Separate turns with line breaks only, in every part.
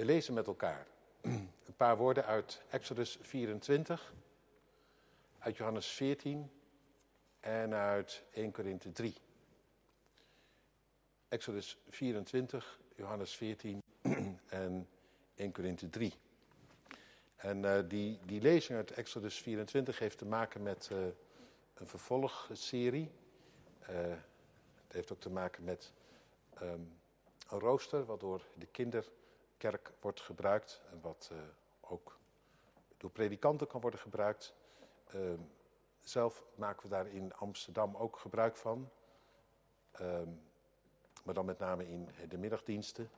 We lezen met elkaar een paar woorden uit Exodus 24, uit Johannes 14 en uit 1 Korinthe 3. Exodus 24, Johannes 14 en 1 Korinthe 3. En uh, die, die lezing uit Exodus 24 heeft te maken met uh, een vervolgserie. Uh, het heeft ook te maken met um, een rooster wat door de kinderkerk wordt gebruikt. En wat ook door predikanten kan worden gebruikt. Ehm, zelf maken we daar in Amsterdam ook gebruik van. Um, maar dan met name in de middagdiensten.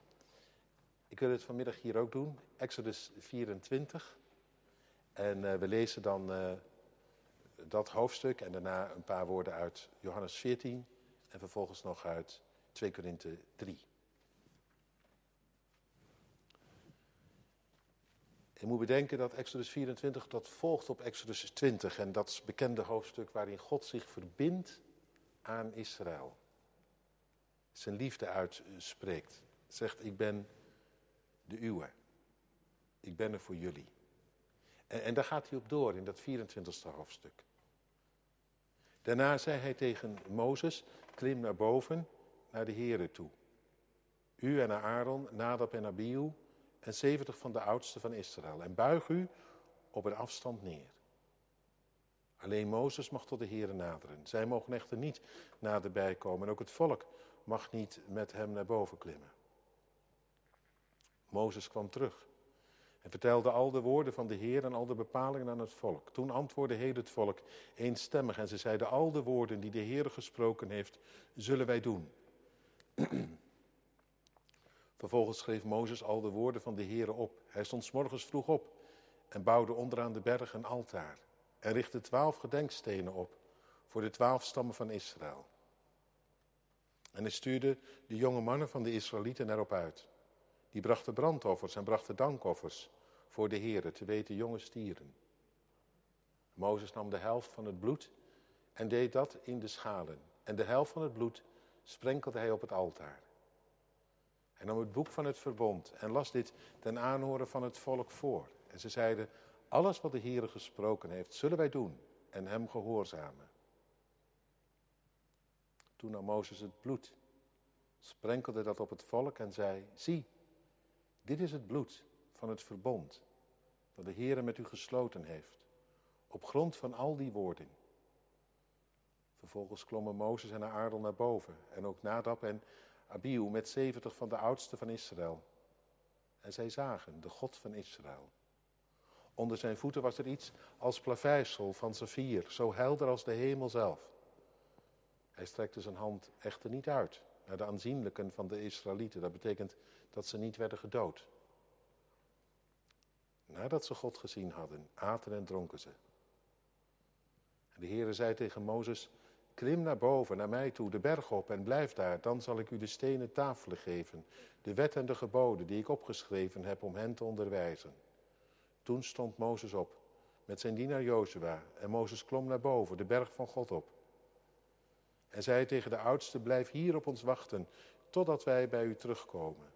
Ik wil het vanmiddag hier ook doen, Exodus 24. En uh, we lezen dan uh, dat hoofdstuk en daarna een paar woorden uit Johannes 14 en vervolgens nog uit 2 Korinthe 3. Je moet bedenken dat Exodus 24 dat volgt op Exodus 20 en dat is het bekende hoofdstuk waarin God zich verbindt aan Israël. Zijn liefde uitspreekt. Zegt ik ben de uwe. Ik ben er voor jullie. En, en daar gaat hij op door in dat 24e hoofdstuk. Daarna zei hij tegen Mozes, klim naar boven, naar de Here toe. U en Aaron, Nadab en Abihu en 70 van de oudsten van Israël. En buig u op een afstand neer. Alleen Mozes mag tot de Here naderen. Zij mogen echter niet naderbij komen. En ook het volk mag niet met hem naar boven klimmen. Mozes kwam terug en vertelde al de woorden van de Heer en al de bepalingen aan het volk. Toen antwoordde heel het volk eenstemmig en ze zeiden al de woorden die de Heer gesproken heeft, zullen wij doen. Vervolgens schreef Mozes al de woorden van de Heer op. Hij stond s morgens vroeg op en bouwde onderaan de berg een altaar. En richtte twaalf gedenkstenen op voor de twaalf stammen van Israël. En hij stuurde de jonge mannen van de Israëlieten erop uit. Die brachten brandoffers en brachten dankoffers voor de Heeren, te weten jonge stieren. Mozes nam de helft van het bloed en deed dat in de schalen. En de helft van het bloed sprenkelde hij op het altaar. Hij nam het boek van het verbond en las dit ten aanhoren van het volk voor. En ze zeiden, alles wat de Heere gesproken heeft, zullen wij doen en hem gehoorzamen. Toen nam Mozes het bloed, sprenkelde dat op het volk en zei, zie, dit is het bloed van het verbond dat de Heere met u gesloten heeft, op grond van al die woorden. Vervolgens klommen Mozes en Aaron naar boven en ook Nadab en Abihu met zeventig van de oudsten van Israël. En zij zagen de God van Israël. Onder zijn voeten was er iets als plaveisel van saffier, zo helder als de hemel zelf. Hij strekte zijn hand echter niet uit naar de aanzienlijken van de Israëlieten. Dat betekent dat ze niet werden gedood. Nadat ze God gezien hadden, aten en dronken ze. De Heere zei tegen Mozes, klim naar boven, naar mij toe, de berg op en blijf daar. Dan zal ik u de stenen tafelen geven, de wet en de geboden die ik opgeschreven heb om hen te onderwijzen. Toen stond Mozes op met zijn dienaar Jozua en Mozes klom naar boven, de berg van God op. En zei tegen de oudste, blijf hier op ons wachten, totdat wij bij u terugkomen.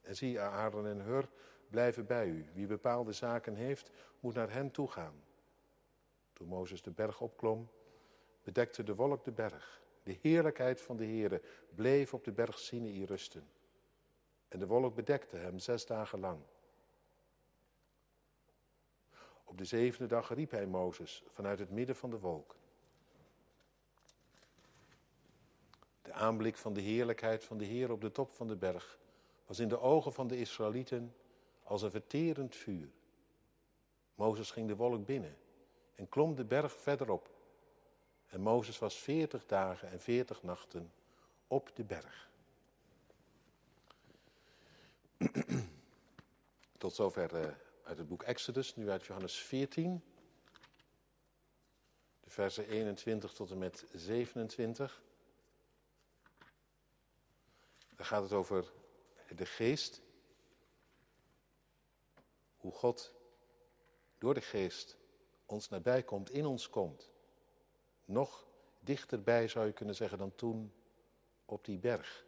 En zie, Aaron en Hur blijven bij u. Wie bepaalde zaken heeft, moet naar hen toe gaan. Toen Mozes de berg opklom, bedekte de wolk de berg. De heerlijkheid van de Heere bleef op de berg Sinai rusten. En de wolk bedekte hem zes dagen lang. Op de zevende dag riep hij Mozes vanuit het midden van de wolk. De aanblik van de heerlijkheid van de Heer op de top van de berg was in de ogen van de Israëlieten als een verterend vuur. Mozes ging de wolk binnen en klom de berg verderop. En Mozes was veertig dagen en veertig nachten op de berg. Tot zover uh, uit het boek Exodus, nu uit Johannes 14. De versen 21 tot en met 27. Daar gaat het over de geest. Hoe God door de geest ons nabij komt, in ons komt. Nog dichterbij zou je kunnen zeggen dan toen op die berg.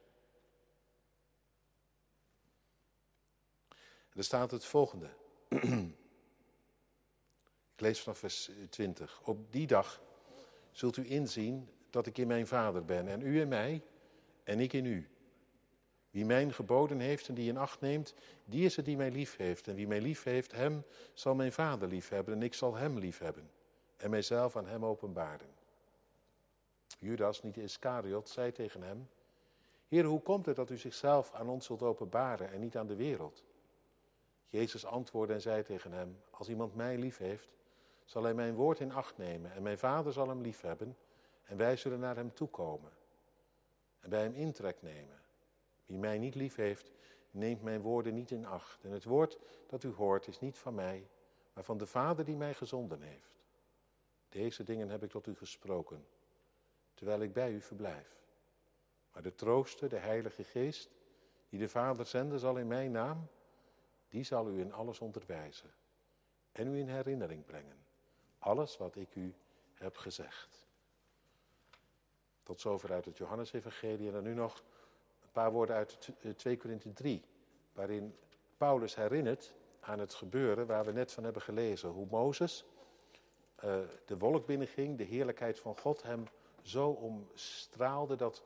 er staat het volgende. Ik lees vanaf vers 20. Op die dag zult u inzien dat ik in mijn vader ben en u in mij en ik in u. Wie mijn geboden heeft en die in acht neemt, die is het die mij lief heeft. En wie mij lief heeft, hem zal mijn vader lief hebben en ik zal hem lief hebben. En mijzelf aan hem openbaren. Judas, niet Iscariot, zei tegen hem, Heer, hoe komt het dat u zichzelf aan ons zult openbaren en niet aan de wereld? Jezus antwoordde en zei tegen hem, als iemand mij lief heeft, zal hij mijn woord in acht nemen en mijn vader zal hem lief hebben en wij zullen naar hem toekomen en bij hem intrek nemen. Wie mij niet lief heeft, neemt mijn woorden niet in acht. En het woord dat u hoort is niet van mij, maar van de Vader die mij gezonden heeft. Deze dingen heb ik tot u gesproken, terwijl ik bij u verblijf. Maar de trooster, de Heilige Geest, die de Vader zenden zal in mijn naam, die zal u in alles onderwijzen en u in herinnering brengen. Alles wat ik u heb gezegd. Tot zover uit het Johannesevangelie en dan nu nog een paar woorden uit 2 Korinthe 3, waarin Paulus herinnert aan het gebeuren waar we net van hebben gelezen. Hoe Mozes uh, de wolk binnenging, de heerlijkheid van God hem zo omstraalde dat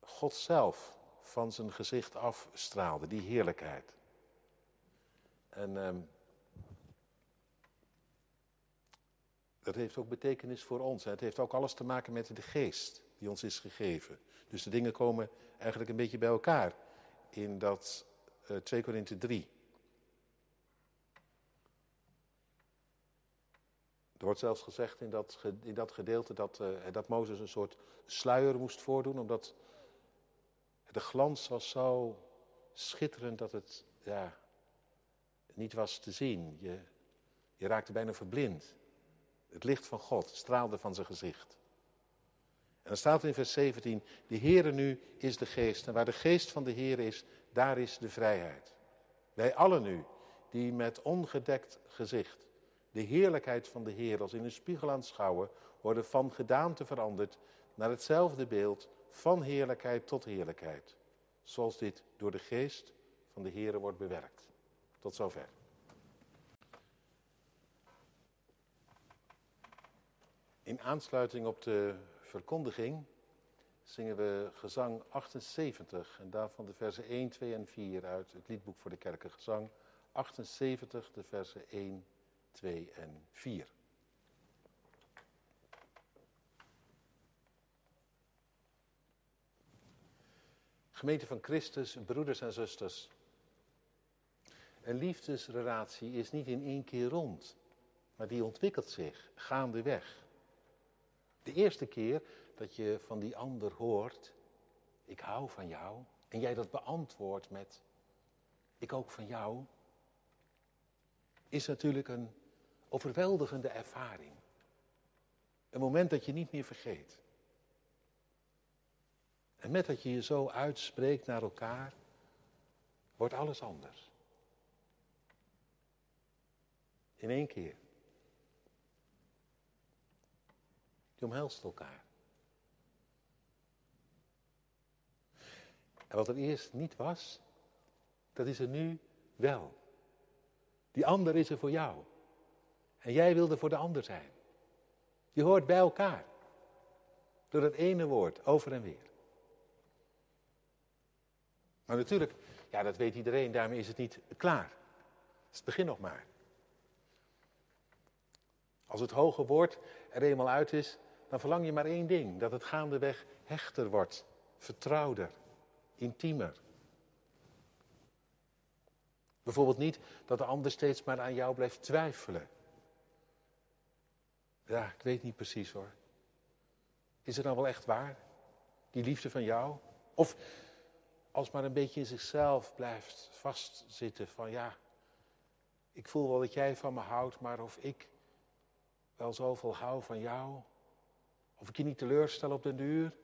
God zelf van zijn gezicht afstraalde, die heerlijkheid. En um, dat heeft ook betekenis voor ons. Het heeft ook alles te maken met de geest die ons is gegeven. Dus de dingen komen eigenlijk een beetje bij elkaar in dat uh, 2 Korinthe 3. Wordt zelfs gezegd in dat, in dat gedeelte dat, uh, dat Mozes een soort sluier moest voordoen, omdat de glans was zo schitterend dat het ja, niet was te zien. Je, je raakte bijna verblind. Het licht van God straalde van zijn gezicht. En dan staat in vers 17, de Heere nu is de geest. En waar de geest van de Heer is, daar is de vrijheid. Wij allen nu, die met ongedekt gezicht de heerlijkheid van de Heer als in een spiegel aanschouwen, worden van gedaante veranderd naar hetzelfde beeld, van heerlijkheid tot heerlijkheid. Zoals dit door de geest van de Heer wordt bewerkt. Tot zover. In aansluiting op de verkondiging zingen we gezang 78 en daarvan de versen 1, 2 en 4 uit het liedboek voor de kerken. Gezang 78, de versen 1, 2 en 4. Gemeente van Christus, broeders en zusters. Een liefdesrelatie is niet in één keer rond, maar die ontwikkelt zich gaandeweg. De eerste keer dat je van die ander hoort, ik hou van jou, en jij dat beantwoordt met, ik ook van jou, is natuurlijk een overweldigende ervaring. Een moment dat je niet meer vergeet. En met dat je je zo uitspreekt naar elkaar, wordt alles anders. In één keer. Je omhelst elkaar. En wat er eerst niet was, dat is er nu wel. Die ander is er voor jou. En jij wilde voor de ander zijn. Je hoort bij elkaar. Door dat ene woord, over en weer. Maar natuurlijk, ja, dat weet iedereen, daarmee is het niet klaar. Het is het begin nog maar. Als het hoge woord er eenmaal uit is, dan verlang je maar één ding: dat het gaandeweg hechter wordt, vertrouwder, intiemer. Bijvoorbeeld niet dat de ander steeds maar aan jou blijft twijfelen. Ja, ik weet niet precies hoor. Is het nou wel echt waar? Die liefde van jou? Of als maar een beetje in zichzelf blijft vastzitten van ja, ik voel wel dat jij van me houdt, maar of ik wel zoveel hou van jou, of ik je niet teleurstel op den duur.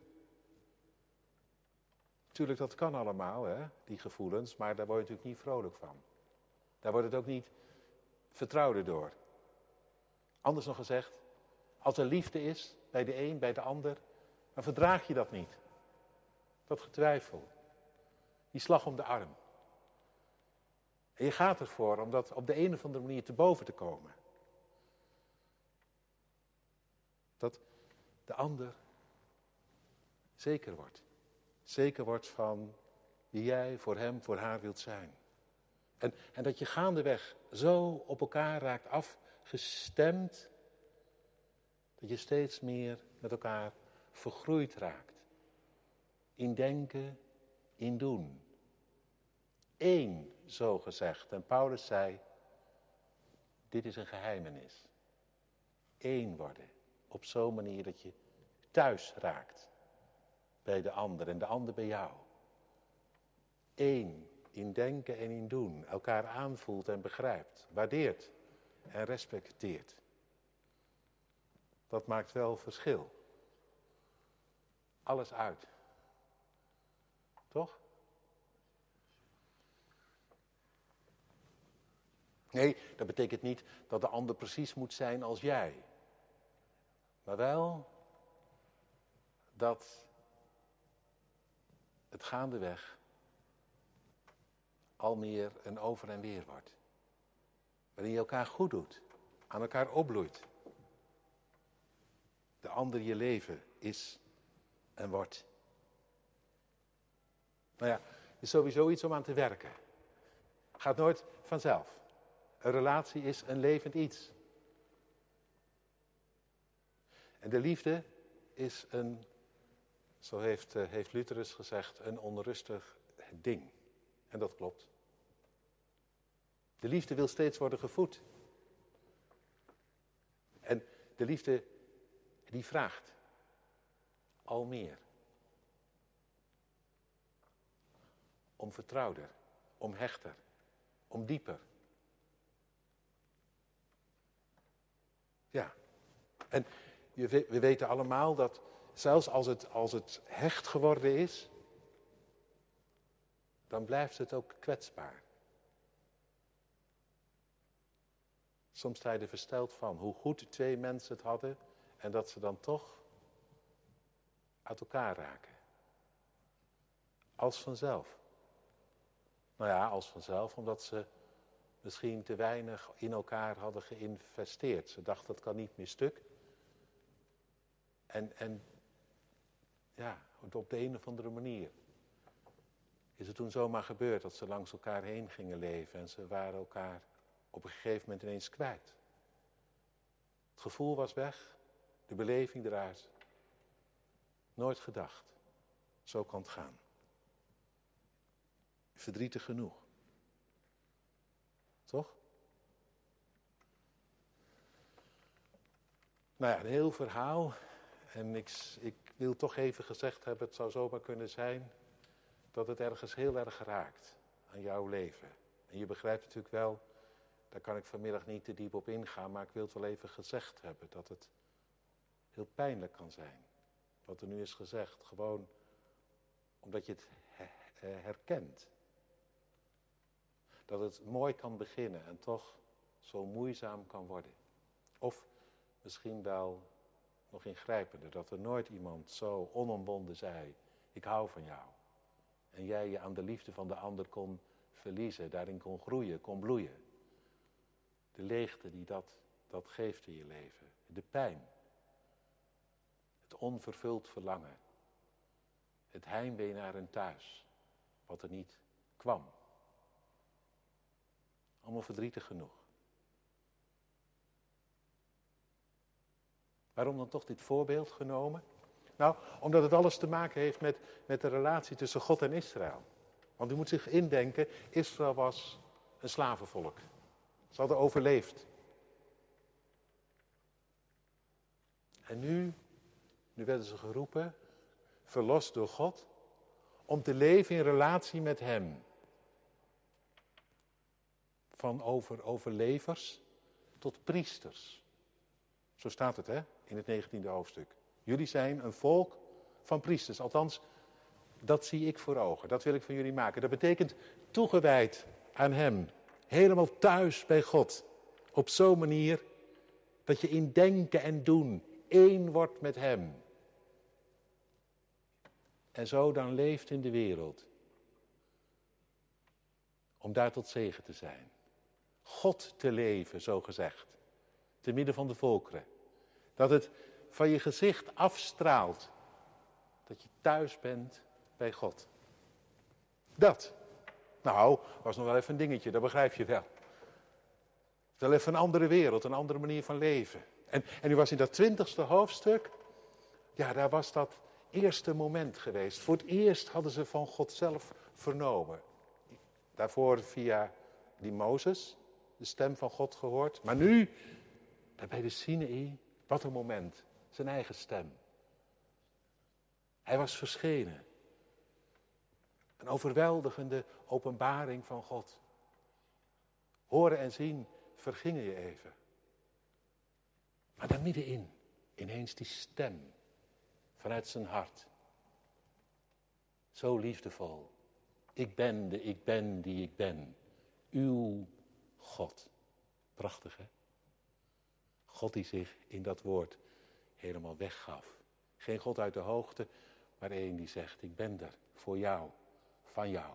Tuurlijk, dat kan allemaal, hè, die gevoelens, maar daar word je natuurlijk niet vrolijk van. Daar wordt het ook niet vertrouwder door. Anders nog gezegd, als er liefde is bij de een, bij de ander, dan verdraag je dat niet. Dat getwijfel. Die slag om de arm. En je gaat ervoor om dat op de een of andere manier te boven te komen. Dat de ander zeker wordt. Zeker wordt van wie jij voor hem, voor haar wilt zijn. En, en dat je gaandeweg zo op elkaar raakt afgestemd, dat je steeds meer met elkaar vergroeid raakt. In denken, in doen. Eén, zo gezegd. En Paulus zei, dit is een geheimenis. Eén worden. Op zo'n manier dat je thuis raakt bij de ander en de ander bij jou. Eén in denken en in doen, elkaar aanvoelt en begrijpt, waardeert en respecteert. Dat maakt wel verschil. Alles uit. Toch? Nee, dat betekent niet dat de ander precies moet zijn als jij. Maar wel dat het gaandeweg al meer een over en weer wordt. Waarin je elkaar goed doet, aan elkaar opbloeit. De ander je leven is en wordt. Nou ja, is sowieso iets om aan te werken. Gaat nooit vanzelf. Een relatie is een levend iets. En de liefde is een, zo heeft, uh, heeft Lutherus gezegd, een onrustig ding. En dat klopt. De liefde wil steeds worden gevoed. En de liefde, die vraagt al meer. Om vertrouwder, om hechter, om dieper. Ja, en we weten allemaal dat zelfs als het, als het hecht geworden is, dan blijft het ook kwetsbaar. Soms sta je er versteld van hoe goed twee mensen het hadden en dat ze dan toch uit elkaar raken. Als vanzelf. Nou ja, als vanzelf, omdat ze misschien te weinig in elkaar hadden geïnvesteerd. Ze dachten dat kan niet meer stuk. En, en ja, op de een of andere manier is het toen zomaar gebeurd dat ze langs elkaar heen gingen leven en ze waren elkaar op een gegeven moment ineens kwijt. Het gevoel was weg, de beleving eruit. Nooit gedacht. Zo kan het gaan. Verdrietig genoeg. Toch? Nou ja, een heel verhaal. En ik, ik wil toch even gezegd hebben, het zou zomaar kunnen zijn dat het ergens heel erg raakt aan jouw leven. En je begrijpt natuurlijk wel daar kan ik vanmiddag niet te diep op ingaan, maar ik wil het wel even gezegd hebben dat het heel pijnlijk kan zijn. Wat er nu is gezegd, gewoon omdat je het herkent. Dat het mooi kan beginnen en toch zo moeizaam kan worden. Of misschien wel nog ingrijpender, dat er nooit iemand zo onomwonden zei, ik hou van jou. En jij je aan de liefde van de ander kon verliezen, daarin kon groeien, kon bloeien. De leegte die dat, dat geeft in je leven. De pijn. Het onvervuld verlangen. Het heimwee naar een thuis. Wat er niet kwam. Allemaal verdrietig genoeg. Waarom dan toch dit voorbeeld genomen? Nou, omdat het alles te maken heeft met, met de relatie tussen God en Israël. Want u moet zich indenken, Israël was een slavenvolk. Ze hadden overleefd. En nu, nu werden ze geroepen, verlost door God, om te leven in relatie met Hem. Van over, overlevers tot priesters. Zo staat het hè, in het 19e hoofdstuk. Jullie zijn een volk van priesters. Althans, dat zie ik voor ogen. Dat wil ik van jullie maken. Dat betekent toegewijd aan Hem. Helemaal thuis bij God. Op zo'n manier dat je in denken en doen één wordt met Hem. En zo dan leeft in de wereld. Om daar tot zegen te zijn. God te leven, zo gezegd. Te midden van de volkeren. Dat het van je gezicht afstraalt. Dat je thuis bent bij God. Dat. Nou, was nog wel even een dingetje, dat begrijp je wel. Wel even een andere wereld, een andere manier van leven. En, en u was in dat twintigste hoofdstuk, ja, daar was dat eerste moment geweest. Voor het eerst hadden ze van God zelf vernomen. Daarvoor via die Mozes, de stem van God gehoord. Maar nu, bij de Sinaï, wat een moment. Zijn eigen stem. Hij was verschenen. Een overweldigende openbaring van God. Horen en zien vergingen je even. Maar daar middenin, ineens die stem vanuit zijn hart. Zo liefdevol. Ik ben de ik ben die ik ben. Uw God. Prachtig hè? God die zich in dat woord helemaal weggaf. Geen God uit de hoogte, maar één die zegt, ik ben er voor jou, van jou.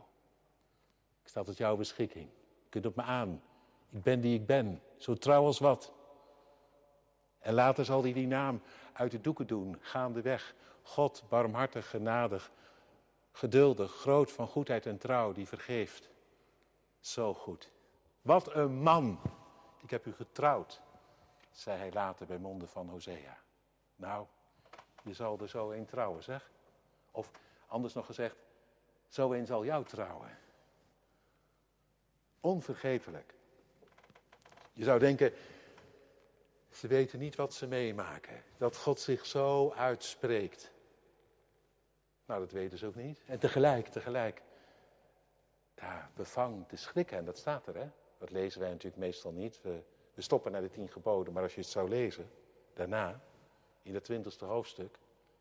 Ik sta tot jouw beschikking. Je kunt op me aan. Ik ben die ik ben, zo trouw als wat. En later zal hij die naam uit de doeken doen, gaandeweg. God, barmhartig, genadig, geduldig, groot van goedheid en trouw, die vergeeft. Zo goed. Wat een man. Ik heb u getrouwd, zei hij later bij monden van Hosea. Nou, je zal er zo een trouwen, zeg. Of anders nog gezegd, zo een zal jou trouwen. Onvergetelijk. Je zou denken, ze weten niet wat ze meemaken. Dat God zich zo uitspreekt. Nou, dat weten ze ook niet. En tegelijk, tegelijk. Ja, bevang te schrikken. En dat staat er, hè. Dat lezen wij natuurlijk meestal niet. We, we stoppen naar de tien geboden. Maar als je het zou lezen, daarna, in het twintigste hoofdstuk.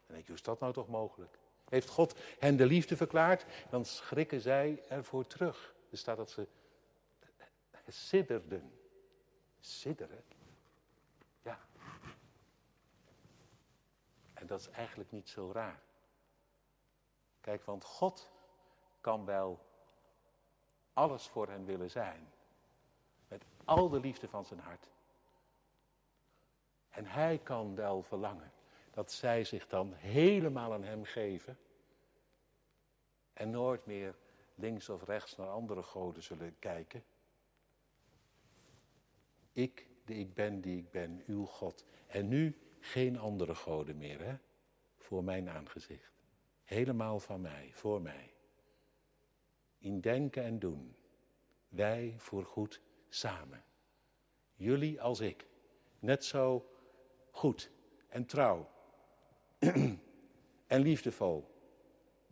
Dan denk je, hoe is dat nou toch mogelijk? Heeft God hen de liefde verklaard? Dan schrikken zij ervoor terug. Er staat dat ze sidderden. Sidderen? Dat is eigenlijk niet zo raar. Kijk, want God kan wel alles voor hen willen zijn. Met al de liefde van zijn hart. En hij kan wel verlangen dat zij zich dan helemaal aan hem geven. En nooit meer links of rechts naar andere goden zullen kijken. Ik, de ik ben die ik ben, uw God. En nu geen andere goden meer, hè? Voor mijn aangezicht. Helemaal van mij, voor mij. In denken en doen. Wij voor goed samen. Jullie als ik. Net zo goed en trouw. en liefdevol.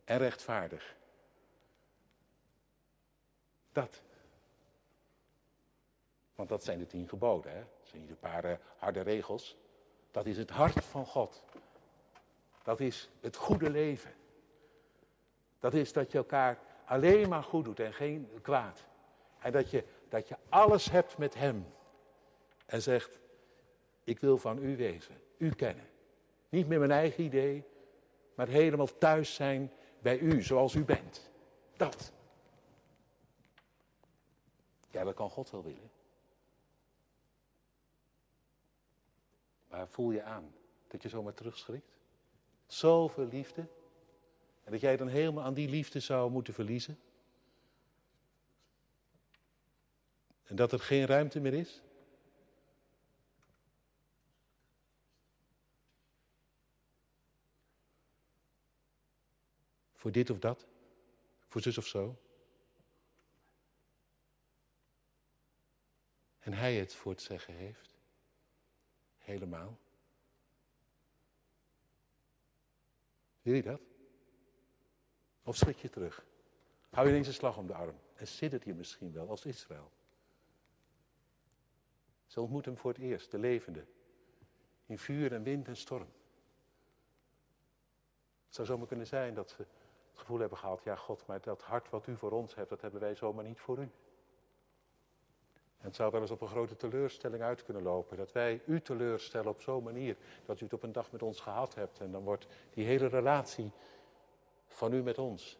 En rechtvaardig. Dat. Want dat zijn de tien geboden. Hè? Dat zijn niet een paar uh, harde regels. Dat is het hart van God. Dat is het goede leven. Dat is dat je elkaar alleen maar goed doet en geen kwaad. En dat je, dat je alles hebt met Hem. En zegt, ik wil van u wezen, u kennen. Niet met mijn eigen idee, maar helemaal thuis zijn bij u, zoals u bent. Dat. Ja, dat kan God wel willen. Maar voel je aan dat je zomaar terugschrikt? Zoveel liefde. En dat jij dan helemaal aan die liefde zou moeten verliezen? En dat er geen ruimte meer is? Voor dit of dat? Voor zus of zo? En hij het voor het zeggen heeft? Helemaal? Wil je dat? Of schrik je terug? Hou je ineens een slag om de arm en siddert je misschien wel als Israël. Ze ontmoet hem voor het eerst, de levende, in vuur en wind en storm. Het zou zomaar kunnen zijn dat ze het gevoel hebben gehad, ja God, maar dat hart wat u voor ons hebt, dat hebben wij zomaar niet voor u. Het zou wel eens op een grote teleurstelling uit kunnen lopen. Dat wij u teleurstellen op zo'n manier dat u het op een dag met ons gehad hebt. En dan wordt die hele relatie van u met ons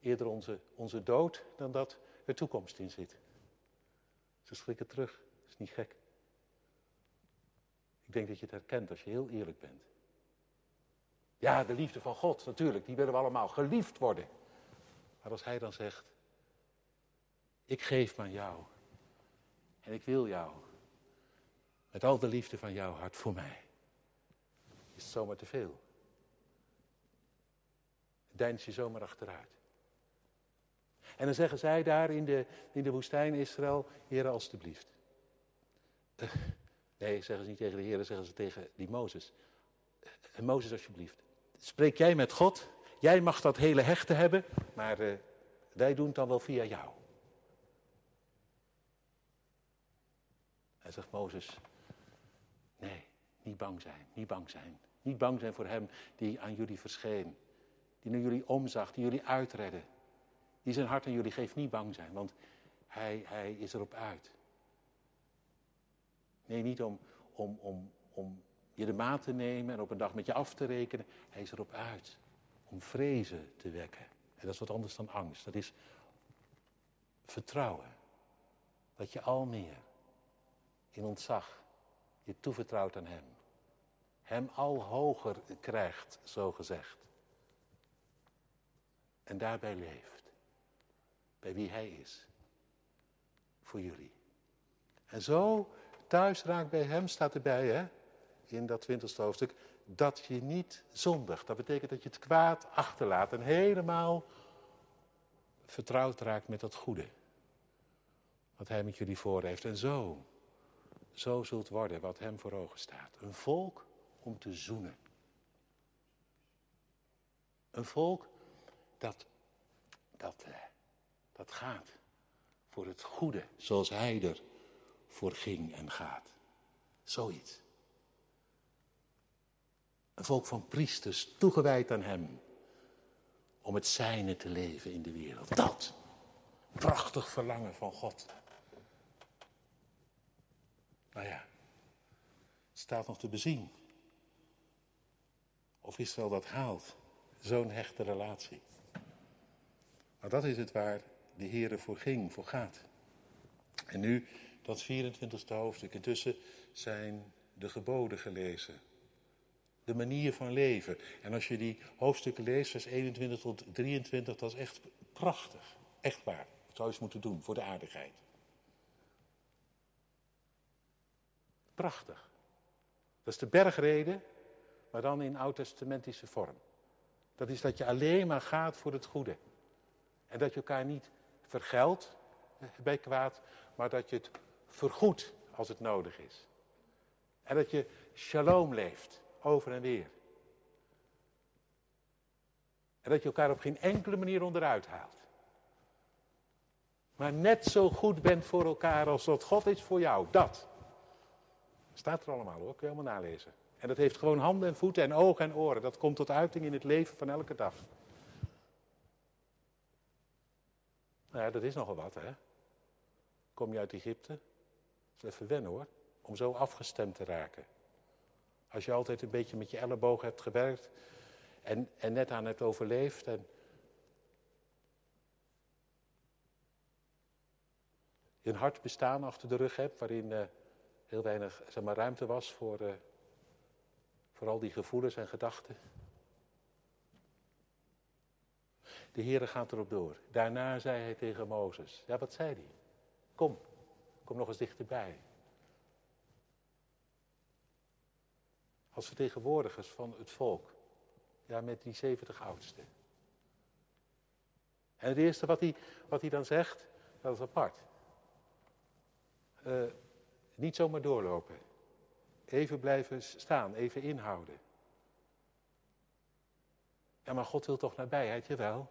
eerder onze, onze dood dan dat de toekomst in zit. Ze schrikken terug. Is niet gek. Ik denk dat je het herkent als je heel eerlijk bent. Ja, de liefde van God, natuurlijk, die willen we allemaal geliefd worden. Maar als hij dan zegt, ik geef me aan jou en ik wil jou, met al de liefde van jouw hart voor mij, is het zomaar te veel. Deins je zomaar achteruit. En dan zeggen zij daar in de, in de woestijn Israël, Heer, alstublieft. Uh, nee, zeggen ze niet tegen de Heer, zeggen ze tegen die Mozes. Uh, Mozes, alsjeblieft. Spreek jij met God, jij mag dat hele hechte hebben, maar uh, wij doen het dan wel via jou. En zegt Mozes, nee, niet bang zijn, niet bang zijn. Niet bang zijn voor hem die aan jullie verscheen. Die naar jullie omzag, die jullie uitredde. Die zijn hart aan jullie geeft, niet bang zijn, want hij, hij is erop uit. Nee, niet om, om, om, om je de maat te nemen en op een dag met je af te rekenen. Hij is erop uit om vrezen te wekken. En dat is wat anders dan angst. Dat is vertrouwen. Dat je al meer in ontzag je toevertrouwt aan Hem. Hem al hoger krijgt, zo gezegd. En daarbij leeft. Bij wie Hij is. Voor jullie. En zo thuis raakt bij Hem, staat erbij hè, in dat twintigste hoofdstuk, dat je niet zondigt. Dat betekent dat je het kwaad achterlaat en helemaal vertrouwd raakt met dat goede. Wat Hij met jullie voor heeft. En zo, zo zult worden wat Hem voor ogen staat. Een volk om te zoenen. Een volk dat, dat, eh, dat gaat voor het goede, zoals hij er voor ging en gaat. Zoiets. Een volk van priesters, toegewijd aan hem, om het zijne te leven in de wereld. Dat, prachtig verlangen van God. Nou ja, het staat nog te bezien. Of Israël dat haalt, zo'n hechte relatie. Maar dat is het waar de Heer voor ging, voor gaat. En nu dat 24e hoofdstuk. Intussen zijn de geboden gelezen. De manier van leven. En als je die hoofdstukken leest, vers 21 tot 23, dat is echt prachtig. Echt waar. Dat zou je eens moeten doen voor de aardigheid. Prachtig. Dat is de bergreden, maar dan in oud-testamentische vorm. Dat is dat je alleen maar gaat voor het goede. En dat je elkaar niet vergeldt bij kwaad, maar dat je het vergoedt als het nodig is. En dat je shalom leeft, over en weer. En dat je elkaar op geen enkele manier onderuit haalt. Maar net zo goed bent voor elkaar als dat God is voor jou. Dat. Staat er allemaal hoor, kun je helemaal nalezen. En dat heeft gewoon handen en voeten en ogen en oren. Dat komt tot uiting in het leven van elke dag. Nou ja, dat is nogal wat, hè? Kom je uit Egypte? Dat is even wennen hoor, om zo afgestemd te raken. Als je altijd een beetje met je elleboog hebt gewerkt en, en net aan het overleefd en een hard bestaan achter de rug hebt waarin uh, heel weinig zeg maar, ruimte was voor, uh, voor al die gevoelens en gedachten. De Heere gaat erop door. Daarna zei hij tegen Mozes, ja wat zei hij? Kom, kom nog eens dichterbij. Als vertegenwoordigers van het volk, ja met die 70 oudsten. En het eerste wat hij, wat hij dan zegt, dat is apart. Uh, niet zomaar doorlopen. Even blijven staan, even inhouden. Ja, maar God wil toch nabijheid, jawel.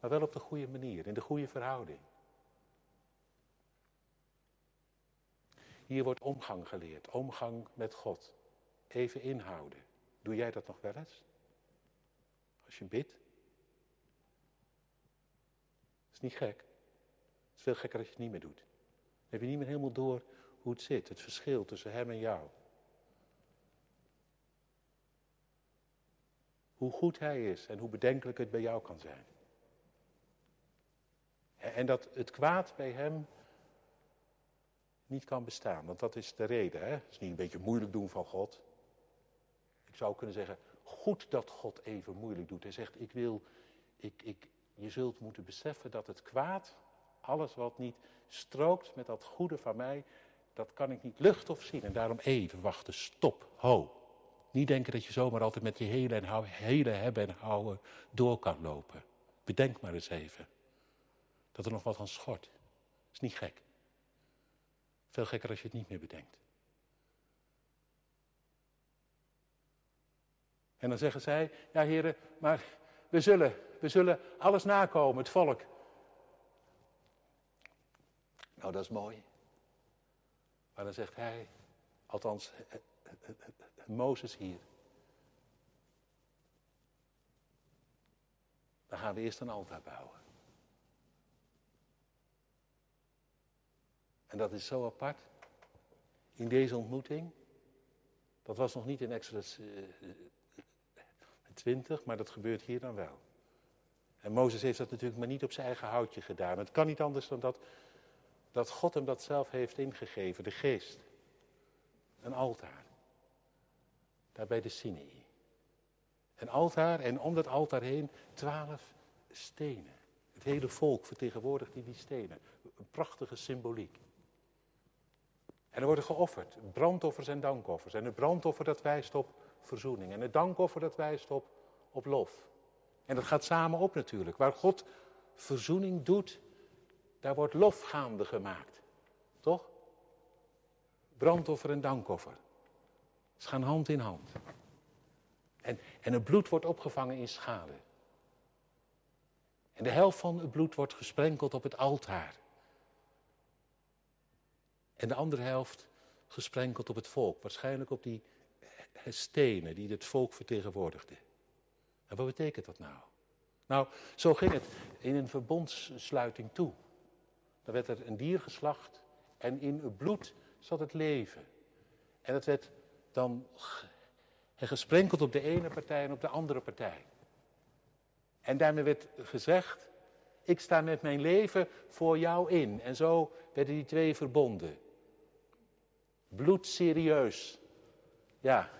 Maar wel op de goede manier, in de goede verhouding. Hier wordt omgang geleerd, omgang met God. Even inhouden. Doe jij dat nog wel eens? Als je bidt? Dat is niet gek. Het is veel gekker als je het niet meer doet. Dan heb je niet meer helemaal door hoe het zit, het verschil tussen hem en jou. Hoe goed hij is en hoe bedenkelijk het bij jou kan zijn. En dat het kwaad bij hem niet kan bestaan. Want dat is de reden. Hè? Het is niet een beetje moeilijk doen van God. Ik zou kunnen zeggen, goed dat God even moeilijk doet. Hij zegt, ik wil, ik, ik, je zult moeten beseffen dat het kwaad, alles wat niet strookt met dat goede van mij, dat kan ik niet lucht of zien. En daarom even wachten, stop, ho. Niet denken dat je zomaar altijd met je hele, en hou, hele hebben en houden door kan lopen. Bedenk maar eens even dat er nog wat aan schort. Dat is niet gek. Veel gekker als je het niet meer bedenkt. En dan zeggen zij, ja heren, maar we zullen, we zullen alles nakomen, het volk. Nou, dat is mooi. Maar dan zegt hij, althans Mozes hier. Dan gaan we eerst een altaar bouwen. En dat is zo apart. In deze ontmoeting. Dat was nog niet in Exodus 20, eh, maar dat gebeurt hier dan wel. En Mozes heeft dat natuurlijk maar niet op zijn eigen houtje gedaan. Het kan niet anders dan dat, dat God hem dat zelf heeft ingegeven, de geest. Een altaar. Daar bij de Sinai. Een altaar en om dat altaar heen twaalf stenen. Het hele volk vertegenwoordigt in die stenen. Een prachtige symboliek. En er worden geofferd, brandoffers en dankoffers. En het brandoffer dat wijst op verzoening. En het dankoffer dat wijst op, op lof. En dat gaat samen op natuurlijk. Waar God verzoening doet, daar wordt lof gaande gemaakt. Toch? Brandoffer en dankoffer. Ze gaan hand in hand. En, en het bloed wordt opgevangen in schade. En de helft van het bloed wordt gesprenkeld op het altaar. En de andere helft gesprenkeld op het volk. Waarschijnlijk op die stenen die het volk vertegenwoordigden. En wat betekent dat nou? Nou, zo ging het in een verbondssluiting toe. Dan werd er een dier geslacht en in het bloed zat het leven. En het werd dan gesprenkeld op de ene partij en op de andere partij. En daarmee werd gezegd, ik sta met mijn leven voor jou in. En zo werden die twee verbonden. Bloed serieus. Ja.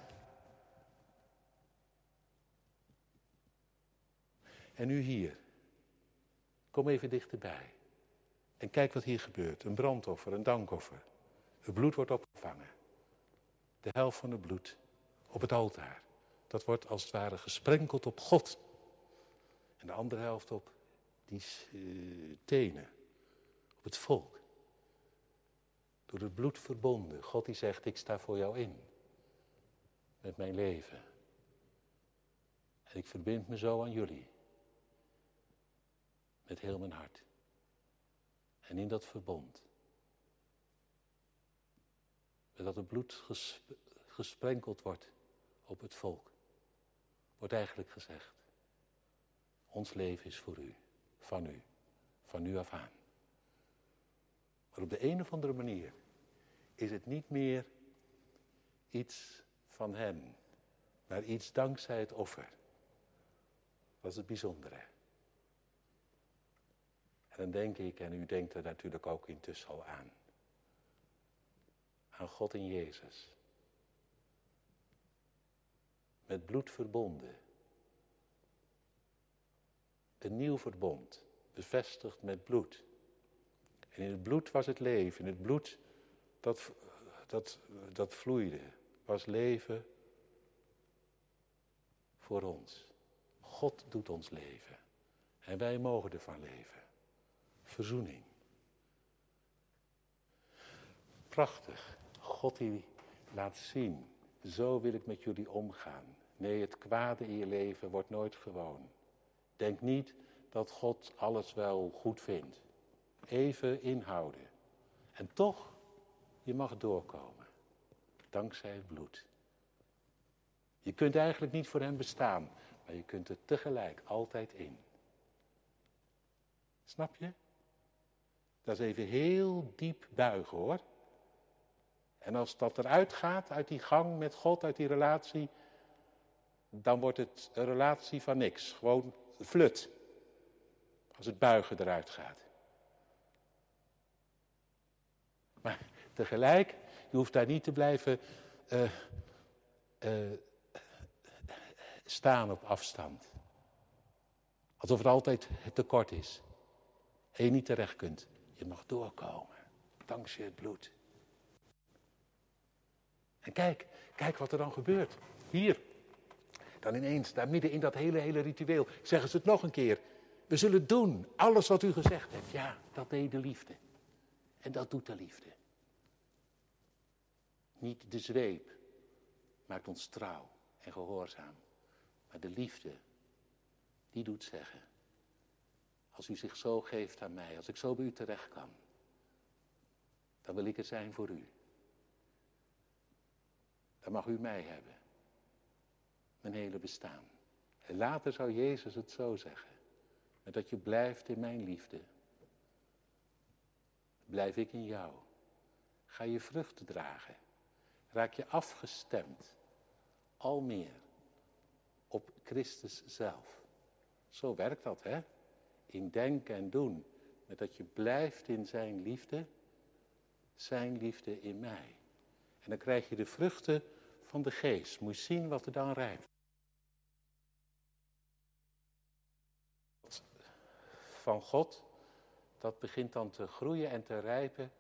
En nu hier. Kom even dichterbij. En kijk wat hier gebeurt. Een brandoffer, een dankoffer. Het bloed wordt opgevangen. De helft van het bloed op het altaar. Dat wordt als het ware gesprenkeld op God. En de andere helft op die uh, tenen. Op het volk. Door het bloed verbonden. God die zegt, ik sta voor jou in. Met mijn leven. En ik verbind me zo aan jullie. Met heel mijn hart. En in dat verbond. Dat het bloed gesprenkeld wordt op het volk. Wordt eigenlijk gezegd. Ons leven is voor u. Van u. Van nu af aan. Maar op de een of andere manier is het niet meer iets van hem, maar iets dankzij het offer. Dat is het bijzondere. Dan denk ik, en u denkt er natuurlijk ook intussen al aan, aan God in Jezus. Met bloed verbonden. Een nieuw verbond, bevestigd met bloed. En in het bloed was het leven, in het bloed dat, dat, dat vloeide, was leven voor ons. God doet ons leven. En wij mogen ervan leven. Verzoening. Prachtig. God die laat zien. Zo wil ik met jullie omgaan. Nee, het kwade in je leven wordt nooit gewoon. Denk niet dat God alles wel goed vindt. Even inhouden. En toch je mag doorkomen. Dankzij het bloed. Je kunt eigenlijk niet voor hem bestaan, maar je kunt er tegelijk altijd in. Snap je? Dat is even heel diep buigen hoor. En als dat eruit gaat, uit die gang met God, uit die relatie, dan wordt het een relatie van niks. Gewoon flut. Als het buigen eruit gaat. Maar tegelijk, je hoeft daar niet te blijven uh, uh, staan op afstand. Alsof het altijd tekort is. En je niet terecht kunt. Je mag doorkomen. Dankzij het bloed. En kijk, kijk wat er dan gebeurt. Hier. Dan ineens, daar midden in dat hele, hele ritueel, zeggen ze het nog een keer. We zullen doen, alles wat u gezegd hebt. Ja, dat deed de liefde. En dat doet de liefde. Niet de zweep maakt ons trouw en gehoorzaam. Maar de liefde, die doet zeggen. Als u zich zo geeft aan mij, als ik zo bij u terecht kan, dan wil ik er zijn voor u. Dan mag u mij hebben. Mijn hele bestaan. En later zou Jezus het zo zeggen. En dat je blijft in mijn liefde. Blijf ik in jou. Ga je vruchten dragen. Raak je afgestemd. Al meer op Christus zelf. Zo werkt dat, hè? In denken en doen. Met dat je blijft in zijn liefde. Zijn liefde in mij. En dan krijg je de vruchten van de geest. Moet je zien wat er dan rijpt. Van God, dat begint dan te groeien en te rijpen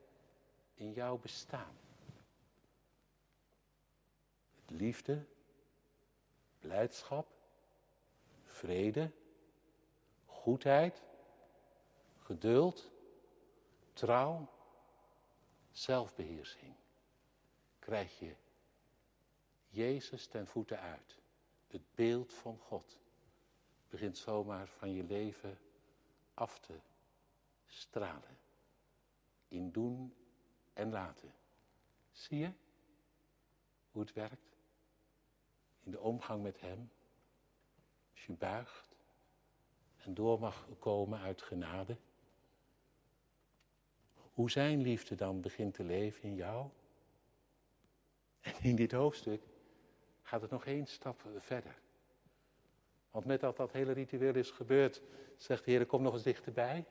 in jouw bestaan. Liefde, blijdschap, vrede, goedheid, geduld, trouw, zelfbeheersing. Krijg je Jezus ten voeten uit. Het beeld van God begint zomaar van je leven af te stralen. In doen en laten. Zie je hoe het werkt? In de omgang met Hem. Als je buigt en door mag komen uit genade. Hoe zijn liefde dan begint te leven in jou. En in dit hoofdstuk gaat het nog één stap verder. Want met dat dat hele ritueel is gebeurd, zegt de Heer, kom nog eens dichterbij.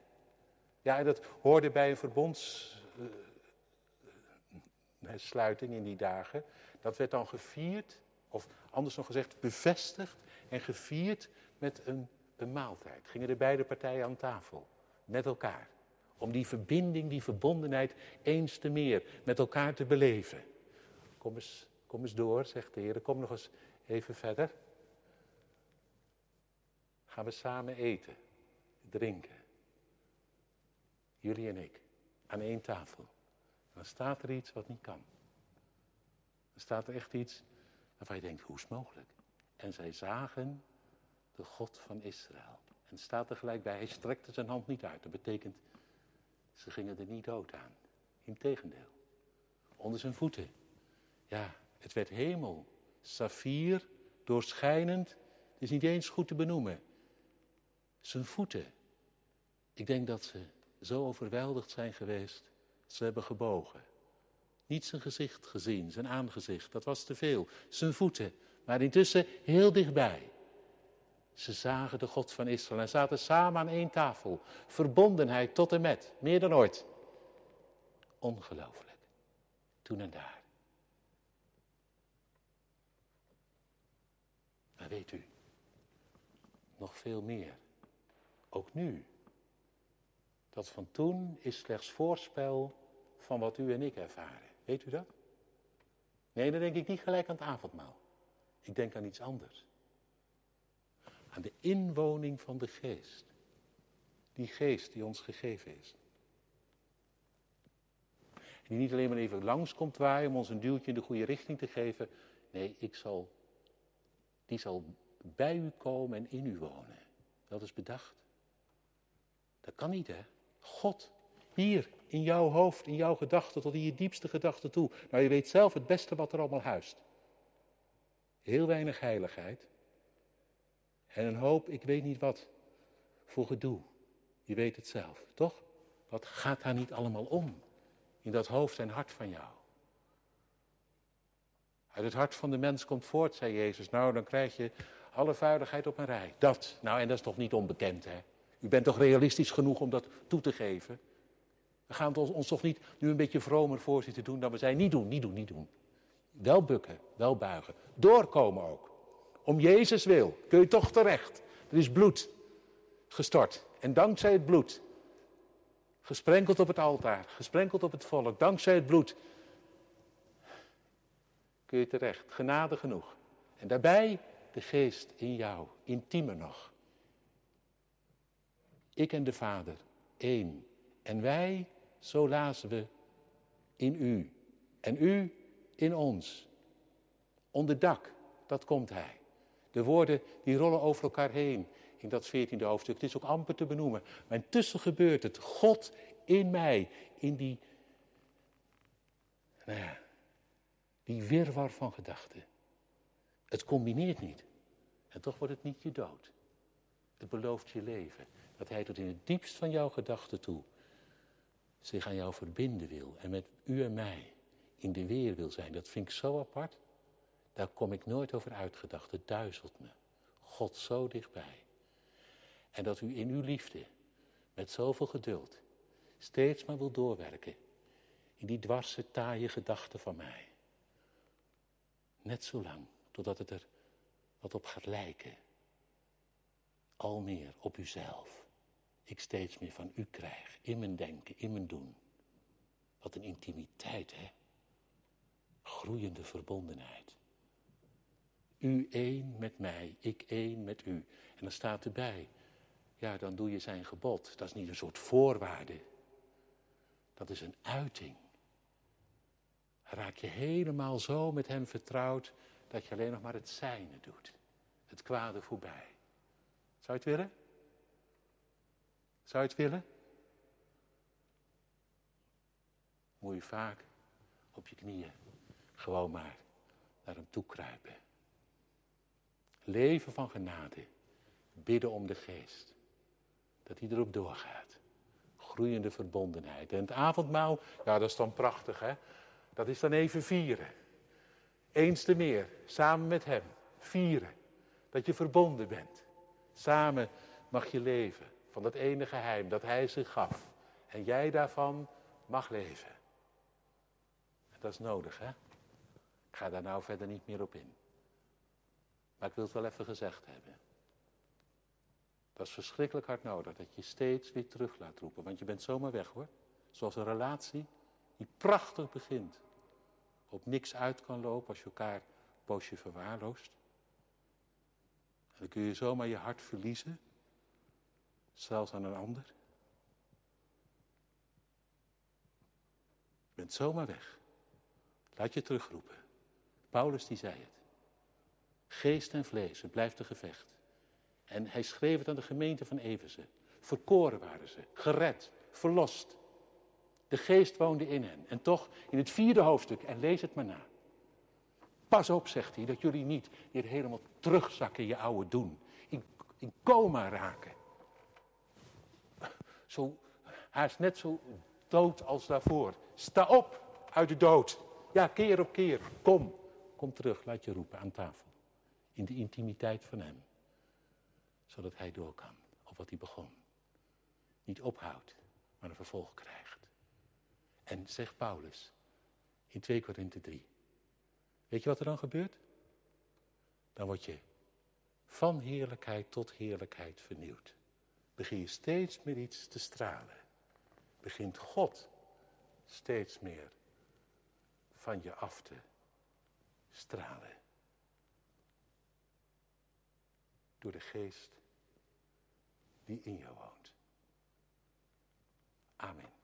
Ja, dat hoorde bij een verbondssluiting in die dagen. Dat werd dan gevierd, of anders nog gezegd bevestigd en gevierd met een, een maaltijd. Gingen de beide partijen aan tafel, met elkaar. Om die verbinding, die verbondenheid eens te meer met elkaar te beleven. Kom eens Kom eens door, zegt de Heer. Kom nog eens even verder. Gaan we samen eten, drinken. Jullie en ik. Aan één tafel. Dan staat er iets wat niet kan. Dan staat er echt iets waarvan je denkt, hoe is het mogelijk? En zij zagen de God van Israël. En staat er gelijk bij, hij strekte zijn hand niet uit. Dat betekent, ze gingen er niet dood aan. Integendeel. Onder zijn voeten. Ja, het werd hemel, saffier, doorschijnend. Het is niet eens goed te benoemen. Zijn voeten. Ik denk dat ze zo overweldigd zijn geweest. Ze hebben gebogen. Niet zijn gezicht gezien, zijn aangezicht, dat was te veel. Zijn voeten, maar intussen heel dichtbij. Ze zagen de God van Israël en zaten samen aan één tafel. Verbondenheid tot en met, meer dan ooit. Ongelooflijk. Toen en daar. Maar weet u, nog veel meer. Ook nu. Dat van toen is slechts voorspel van wat u en ik ervaren. Weet u dat? Nee, dan denk ik niet gelijk aan het avondmaal. Ik denk aan iets anders. Aan de inwoning van de geest. Die geest die ons gegeven is. Die niet alleen maar even langskomt waaien om ons een duwtje in de goede richting te geven. Nee, ik zal die zal bij u komen en in u wonen. Dat is bedacht. Dat kan niet, hè? God, hier in jouw hoofd, in jouw gedachten, tot in je diepste gedachten toe. Nou, je weet zelf het beste wat er allemaal huist. Heel weinig heiligheid. En een hoop, ik weet niet wat, voor gedoe. Je weet het zelf, toch? Wat gaat daar niet allemaal om? In dat hoofd en hart van jou. Uit het hart van de mens komt voort, zei Jezus. Nou, dan krijg je alle vuiligheid op een rij. Dat. Nou, en dat is toch niet onbekend, hè? U bent toch realistisch genoeg om dat toe te geven?
We gaan ons, ons toch niet nu een beetje vromer voor zitten doen dan we zijn. Niet doen, niet doen, niet doen. Wel bukken, wel buigen. Doorkomen ook. Om Jezus wil kun je toch terecht. Er is bloed gestort. En dankzij het bloed, gesprenkeld op het altaar, gesprenkeld op het volk, dankzij het bloed, kun je terecht. Genade genoeg. En daarbij de geest in jou, intiemer nog. Ik en de Vader, één. En wij, zo lazen we, in u. En u in ons. Onder dak, dat komt hij. De woorden die rollen over elkaar heen in dat veertiende hoofdstuk. Het is ook amper te benoemen. Maar intussen gebeurt het. God in mij, in die, nou ja, die wirwar van gedachten. Het combineert niet. En toch wordt het niet je dood. Het belooft je leven. Dat hij tot in het diepst van jouw gedachten toe zich aan jou verbinden wil. En met u en mij in de weer wil zijn. Dat vind ik zo apart. Daar kom ik nooit over uitgedacht. Het duizelt me. God zo dichtbij. En dat u in uw liefde, met zoveel geduld, steeds maar wil doorwerken. In die dwarse, taaie gedachten van mij. Net zo lang, totdat het er wat op gaat lijken. Al meer op uzelf. Ik steeds meer van u krijg, in mijn denken, in mijn doen. Wat een intimiteit, hè? Groeiende verbondenheid. U één met mij, ik één met u. En dan staat erbij, ja, dan doe je zijn gebod. Dat is niet een soort voorwaarde. Dat is een uiting. Raak je helemaal zo met hem vertrouwd dat je alleen nog maar het zijne doet. Het kwade voorbij. Zou je het willen? Zou je het willen? Moet je vaak op je knieën gewoon maar naar hem toe kruipen. Leven van genade. Bidden om de geest. Dat hij erop doorgaat. Groeiende verbondenheid. En het avondmaal, ja dat is dan prachtig hè. Dat is dan even vieren. Eens te meer, samen met hem. Vieren. Dat je verbonden bent. Samen mag je leven van dat ene geheim dat hij zich gaf. En jij daarvan mag leven. En dat is nodig, hè? Ik ga daar nou verder niet meer op in. Maar ik wil het wel even gezegd hebben. Dat is verschrikkelijk hard nodig, dat je steeds weer terug laat roepen. Want je bent zomaar weg hoor. Zoals een relatie die prachtig begint. Op niks uit kan lopen als je elkaar een poosje verwaarloost. En dan kun je zomaar je hart verliezen. Zelfs aan een ander. Je bent zomaar weg. Laat je terugroepen. Paulus die zei het. Geest en vlees, het blijft een gevecht. En hij schreef het aan de gemeente van Eversen. Verkoren waren ze, gered, verlost. De geest woonde in hen. En toch in het vierde hoofdstuk, en lees het maar na. Pas op, zegt hij, dat jullie niet weer helemaal terugzakken in je oude doen. In, in coma raken. Zo, is net zo dood als daarvoor. Sta op uit de dood. Ja, keer op keer. Kom, kom terug, laat je roepen aan tafel. In de intimiteit van hem. Zodat hij door kan op wat hij begon. Niet ophoudt, maar een vervolg krijgt. En zegt Paulus in 2 Korinthe 3. Weet je wat er dan gebeurt? Dan word je van heerlijkheid tot heerlijkheid vernieuwd. Begin je steeds meer iets te stralen. Begint God steeds meer van je af te stralen. door de geest die in jou woont. Amen.